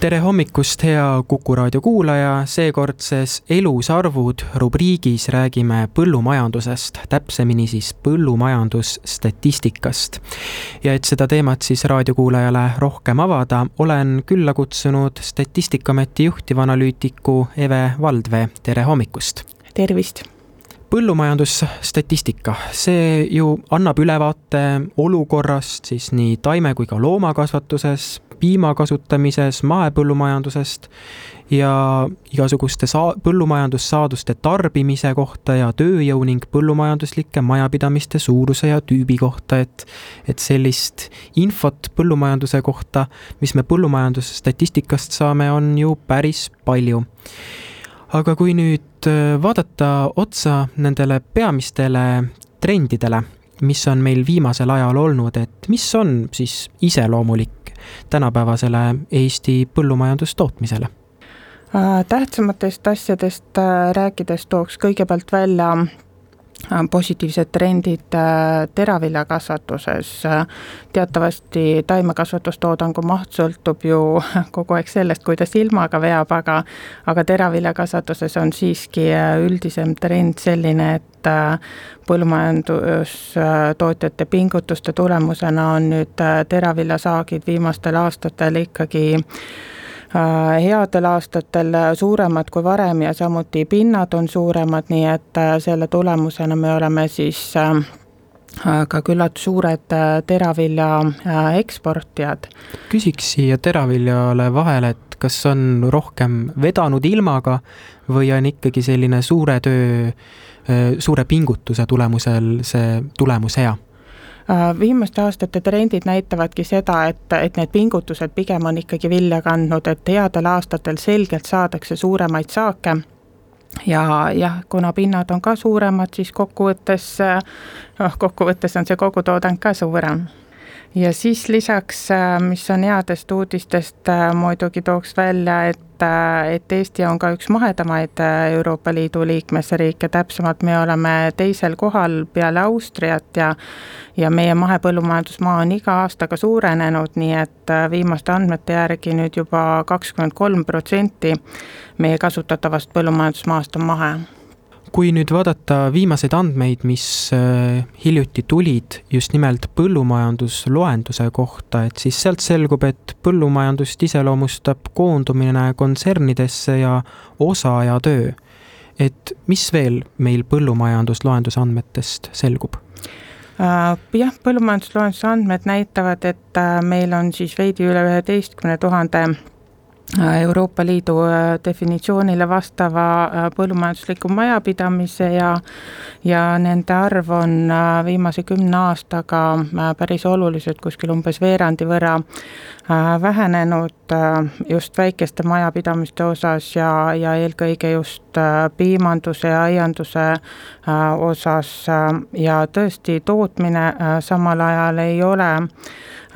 tere hommikust, hea Kuku raadio kuulaja, seekordses Elus arvud rubriigis räägime põllumajandusest, täpsemini siis põllumajandusstatistikast. ja et seda teemat siis raadiokuulajale rohkem avada, olen külla kutsunud Statistikaameti juhtivanalüütiku Eve Valdvee, tere hommikust! tervist! põllumajandusstatistika, see ju annab ülevaate olukorrast siis nii taime- kui ka loomakasvatuses, piima kasutamises, mahepõllumajandusest ja igasuguste saa-, põllumajandussaaduste tarbimise kohta ja tööjõu ning põllumajanduslike majapidamiste suuruse ja tüübi kohta, et et sellist infot põllumajanduse kohta, mis me põllumajandusstatistikast saame, on ju päris palju. aga kui nüüd äh, vaadata otsa nendele peamistele trendidele, mis on meil viimasel ajal olnud, et mis on siis iseloomulik tänapäevasele Eesti põllumajandustootmisele? Äh, tähtsamatest asjadest äh, rääkides tooks kõigepealt välja positiivsed trendid teraviljakasvatuses. teatavasti taimekasvatustoodangu maht sõltub ju kogu aeg sellest, kuidas ilmaga veab, aga aga teraviljakasvatuses on siiski üldisem trend selline, et põllumajandustootjate pingutuste tulemusena on nüüd teraviljasaagid viimastel aastatel ikkagi headel aastatel suuremad kui varem ja samuti pinnad on suuremad, nii et selle tulemusena me oleme siis ka küllalt suured teravilja eksportijad. küsiks siia teraviljale vahele, et kas on rohkem vedanud ilmaga või on ikkagi selline suure töö, suure pingutuse tulemusel see tulemus hea? Viimaste aastate trendid näitavadki seda, et, et need pingutused pigem on ikkagi vilja kandnud, et headel aastatel selgelt saadakse suuremaid saake. Ja jah, kuna pinnad on ka suuremad, siis kokkuvõttes, noh kokkuvõttes on see kogutoodang ka suurem ja siis lisaks, mis on headest uudistest, muidugi tooks välja, et et Eesti on ka üks mahedamaid Euroopa Liidu liikmesriike, täpsemalt me oleme teisel kohal peale Austriat ja ja meie mahepõllumajandusmaa on iga aastaga suurenenud, nii et viimaste andmete järgi nüüd juba kakskümmend kolm protsenti meie kasutatavast põllumajandusmaast on mahe kui nüüd vaadata viimaseid andmeid, mis äh, hiljuti tulid just nimelt põllumajandusloenduse kohta, et siis sealt selgub, et põllumajandust iseloomustab koondumine kontsernidesse ja osaajatöö. et mis veel meil põllumajandusloenduse andmetest selgub? Äh, jah, põllumajandusloenduse andmed näitavad, et äh, meil on siis veidi üle üheteistkümne tuhande Euroopa Liidu äh, definitsioonile vastava äh, põllumajandusliku majapidamise ja ja nende arv on äh, viimase kümne aastaga päris oluliselt, kuskil umbes veerandi võrra vähenenud just väikeste majapidamiste osas ja, ja eelkõige just piimanduse ja aianduse osas ja tõesti, tootmine samal ajal ei ole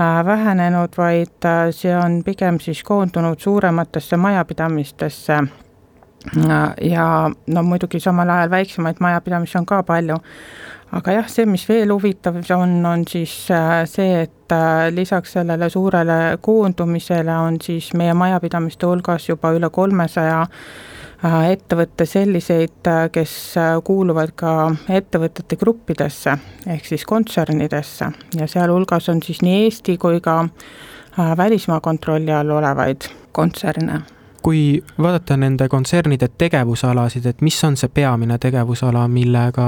Äh, vähenenud, vaid äh, see on pigem siis koondunud suurematesse majapidamistesse. Äh, ja no muidugi samal ajal väiksemaid majapidamisi on ka palju. Aga jah, see, mis veel huvitav on, on siis see, et lisaks sellele suurele koondumisele on siis meie majapidamiste hulgas juba üle kolmesaja 300 Äh, ettevõtte selliseid, äh, kes äh, kuuluvad ka ettevõtete gruppidesse ehk siis kontsernidesse. Ja sealhulgas on siis nii Eesti kui ka välismaa kontrolli all olevaid kontserne kui vaadata nende kontsernide tegevusalasid, et mis on see peamine tegevusala, millega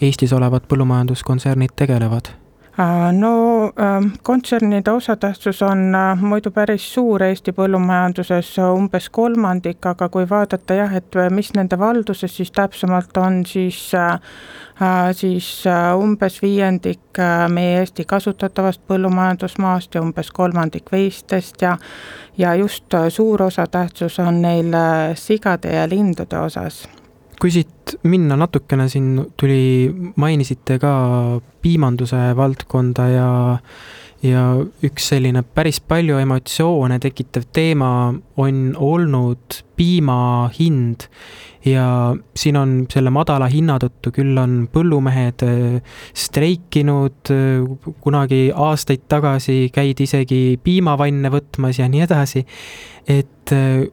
Eestis olevad põllumajanduskontsernid tegelevad? Äh, no ähm, kontsernide osatähtsus on äh, muidu päris suur Eesti põllumajanduses, umbes kolmandik, aga kui vaadata jah, et äh, mis nende valduses siis täpsemalt on, siis siis umbes viiendik meie Eesti kasutatavast põllumajandusmaast ja umbes kolmandik veistest ja ja just suur osatähtsus on neil sigade ja lindude osas kui siit minna natukene, siin tuli, mainisite ka piimanduse valdkonda ja ja üks selline päris palju emotsioone tekitav teema on olnud piima hind ja siin on selle madala hinna tõttu küll on põllumehed äh, streikinud, äh, kunagi aastaid tagasi käidi isegi piimavanne võtmas ja nii edasi. et äh,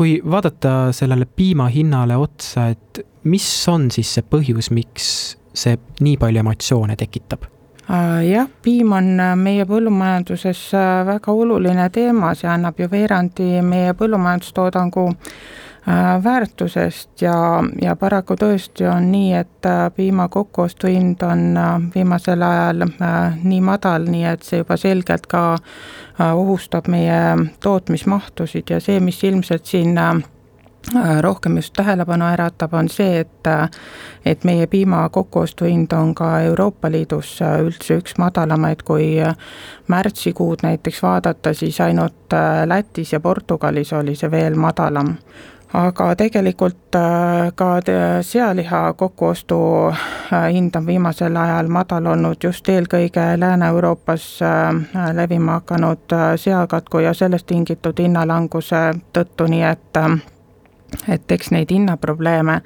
kui vaadata sellele piima hinnale otsa, et mis on siis see põhjus, miks see nii palju emotsioone tekitab? jah, piim on meie põllumajanduses väga oluline teema, see annab ju veerandi meie põllumajandustoodangu Äh, väärtusest ja, ja paraku tõesti on nii, et äh, piima kokkuostuhind on äh, viimasel ajal nii madal, nii et see juba selgelt ka ohustab meie tootmismahtusid ja see, mis ilmselt siin rohkem just tähelepanu äratab, on see, et et meie piima kokkuostuhind on ka Euroopa Liidus üldse üks madalamaid, kui märtsikuud. Näiteks vaadata, siis ainult Lätis ja Portugalis oli see veel madalam aga tegelikult äh, ka sealiha kokkuostu äh, hind on viimasel ajal madal olnud just eelkõige Lääne-Euroopas äh, levima hakanud seakatku ja sellest tingitud hinnalanguse tõttu, nii et et eks neid hinnaprobleeme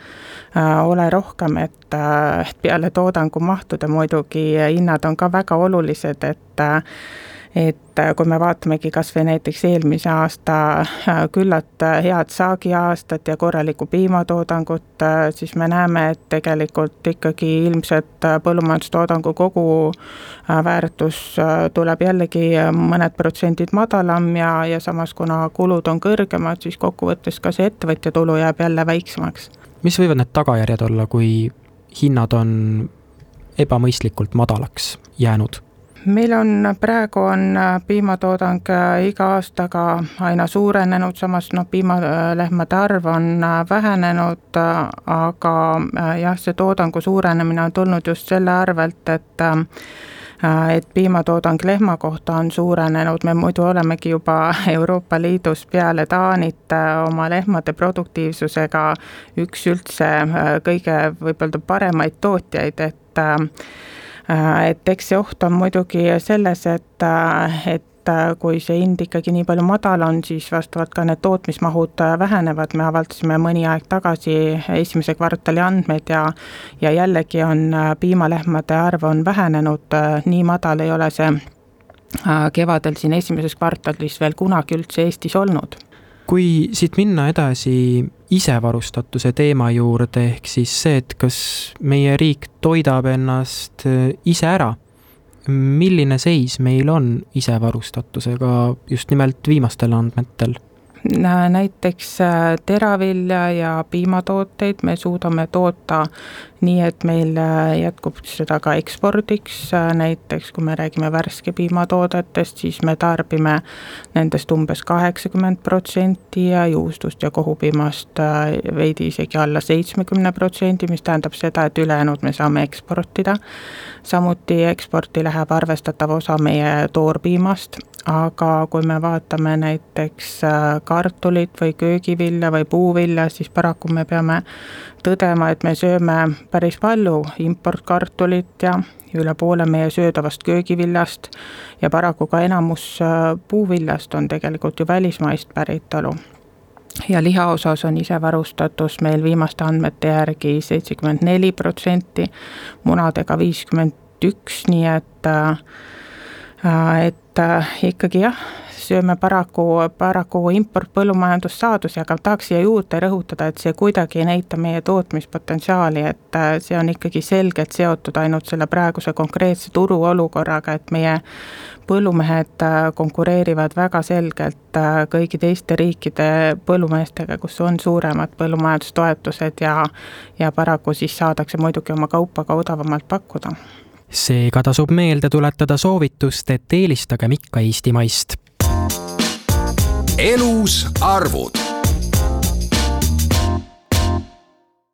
ole rohkem, et, et peale toodangumahtude muidugi hinnad on ka väga olulised, et et äh, kui me vaatamegi kas või näiteks eelmise aasta äh, küllalt äh, head saagiaastat ja korralikku piimatoodangut, siis me näeme, et tegelikult ikkagi ilmselt põllumajandustoodangu kogu väärtus tuleb jällegi mõned protsendid madalam ja, ja samas, kuna kulud on kõrgemad, siis kokkuvõttes ka see ettevõtja tulu jääb jälle väiksemaks. mis võivad need tagajärjed olla, kui hinnad on ebamõistlikult madalaks jäänud? Meil on, praegu on äh, piimatoodang äh, iga aastaga aina suurenenud, samas noh, piimalehmade arv on äh, vähenenud, aga jah, see toodangu suurenemine on tulnud just selle arvelt, et et piimatoodang lehma kohta on suurenenud, me muidu olemegi juba Euroopa Liidus peale Taanit oma lehmade produktiivsusega üks üldse kõige võib öelda paremaid tootjaid, et et eks see oht on muidugi selles, et, äh, et äh, kui see hind ikkagi nii palju madal on, siis vastavalt ka need tootmismahud vähenevad, me avaldasime mõni aeg tagasi esimese kvartali andmeid ja ja jällegi on piimalehmade arv on vähenenud, nii madal ei ole see kevadel siin esimeses kvartalis veel kunagi üldse Eestis olnud kui siit minna edasi isevarustatuse teema juurde, ehk siis see, et kas meie riik toidab ennast äh, ise ära, milline seis meil on isevarustatusega just nimelt viimastel andmetel? Näiteks äh, teravilja ja piimatooteid me suudame toota nii, et meil äh, jätkub seda ka ekspordiks, äh, näiteks kui me räägime värske piimatoodetest, siis me tarbime nendest umbes kaheksakümmend protsenti ja juustust ja kohupiimast veidi isegi alla seitsmekümne protsendi, mis tähendab seda, et ülejäänud me saame eksportida. samuti eksporti läheb arvestatav osa meie toorpiimast, aga kui me vaatame näiteks kartulit või köögivilja või puuvilja, siis paraku me peame tõdema, et me sööme päris palju importkartulit ja üle poole meie söödavast köögiviljast ja paraku ka enamus äh, puuviljast on tegelikult ju välismaist päritolu. Ja liha osas on isevarustatus meil viimaste andmete järgi seitsekümmend neli protsenti, munadega viiskümmend üks, nii et äh, et äh, ikkagi jah, sööme paraku, paraku importpõllumajandussaadusi, aga tahaks siia juurde rõhutada, et see kuidagi ei näita meie tootmispotentsiaali, et äh, see on ikkagi selgelt seotud ainult selle praeguse konkreetse turuolukorraga, et meie põllumehed äh, konkureerivad väga selgelt kõigi teiste riikide põllumeestega, kus on suuremad põllumajandustoetused ja ja paraku siis saadakse muidugi oma kaupa ka odavamalt pakkuda seega tasub meelde tuletada soovitust, et eelistagem ikka eestimaist. Elus arvud